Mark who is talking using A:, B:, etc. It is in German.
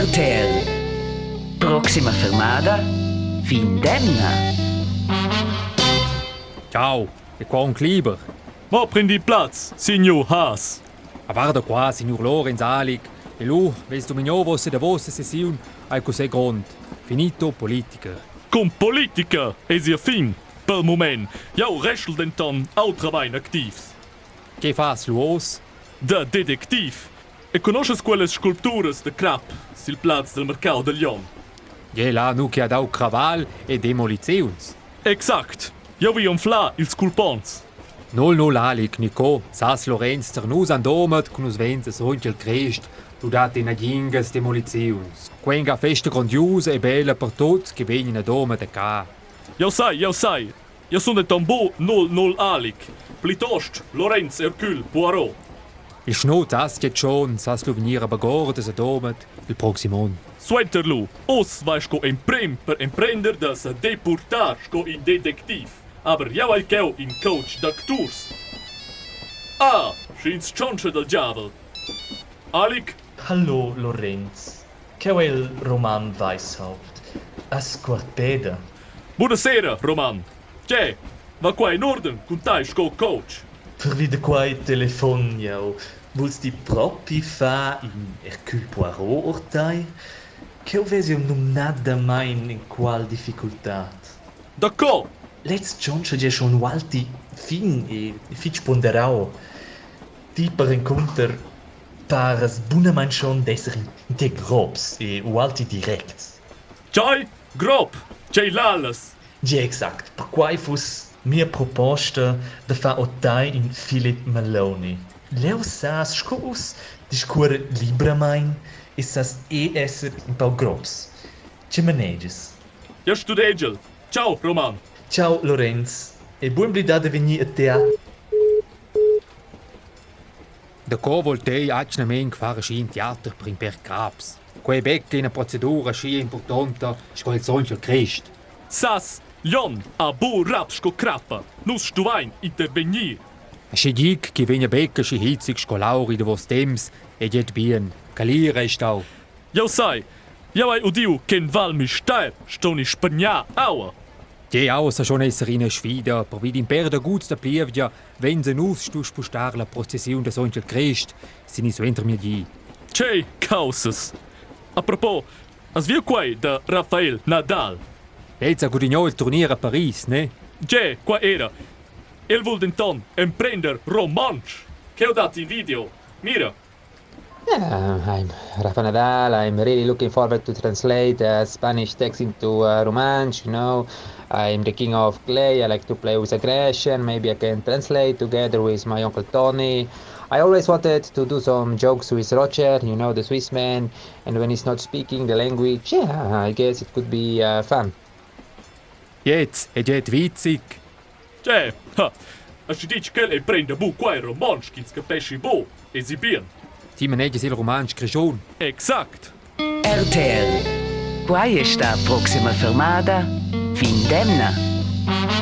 A: RTL. Proxima fermata, Findemna.
B: Ciao, è qua un Kleber.
C: Ma prendi Platz, signor Haas.
B: Ma guarda qua, signor Lorenz Alic. E lui, vedi domino se da vostra sessione, hai cos'è grond. Finito politica.
C: Con politica e sia fin. Per moment, jau restel den ton outrawein activs.
B: Che fas luos?
C: Da detectiv. E conosces quelles sculpturas de crap sil plaz del mercado del Lion?
B: Je là nu che ha dau craval e demolizions.
C: Exact. Jau vi umfla ils culpons.
B: Nol nol Alic, Nico. Sas Lorenz cernus an domet, con us venzes runchel crest. Du dat in agingas demolizions. Quenga festa grandiosa e bella per tots che vengono a doma da ca.
C: Jau sai, jau sai. Jau sun de tombo nol nol alic. Plitost, Lorenz Hercule Poirot.
B: Il schnut das jetzt schon, sas lu venir a bagordes a domet, il proximon.
C: Swenterlu, os vai sco emprem per emprender da se deportar in detectiv. Aber jau ai keu in coach d'acturs. Ah, schins chonche del diavel. Alic,
D: Hallo Lorenz. Che è il roman Weishaupt? Asquarteda.
C: buonasera, Roman. Tje, va qua in orden con tai sco coach.
D: per verwijderde kwijt telefoon jou. Wils die propi fa in Hercule Poirot ortai? Che eu vesi eu num nada mai in qual difficultat.
C: D'accordo!
D: Let's John ci dice un alti fin e fitch ponderao. Ti per incontr paras buna manchon d'essere in te grobs e u alti direct.
C: C'hai grob, c'hai lallas.
D: Gi exact, per quai fus mia proposta de fa otai in Philip Maloney. Leo sas discura libra main e sas e esser in pau grobs. Ce maneges.
C: Ja studegel. Ciao, Roman.
D: Ciao Lorenz. E buon blida de veni a te.
B: Da co voltei acnament fare schi in teater per imper caps. Quei becca in a procedura schi importanta, sco il sonchel crest.
C: Sas, Lion, a bu rap sco crappa. Nus stuvain intervenir.
B: A schi dic che vegna becca schi hitzig sco lauri de vos temps e jet bien. Calire ist au.
C: Jau sai, jau ai udiu ken val mi steir, stoni spagna aua.
B: Je aus a schon esser in sfida, per vid imper da plievgia, wenn se nus stu spustar la procession de sonchel crest, sini so enter mir di.
C: Tjei, causes. A propos, as viu quai da Rafael Nadal.
B: Lez a gudignò il turnier a Paris, ne?
C: Je, qua era. El vol denton emprender romansch. Che ho dat in video. Mira,
E: Yeah, I'm Rafa Nadal. I'm really looking forward to translate uh, Spanish text into uh, Romansh. You know, I'm the king of clay. I like to play with aggression. Maybe I can translate together with my uncle Tony. I always wanted to do some jokes with Roger, you know, the Swiss man. And when he's not speaking the language, yeah, I guess it could be uh, fun.
B: Jetzt, e jet witzig.
C: je, ha. A si dic che el prende bu quai romansch kins capesci bo. E si bien.
B: Ti manegges il romansch creschon.
C: Exact.
A: RTL. Quai sta proxima fermata, Findemna.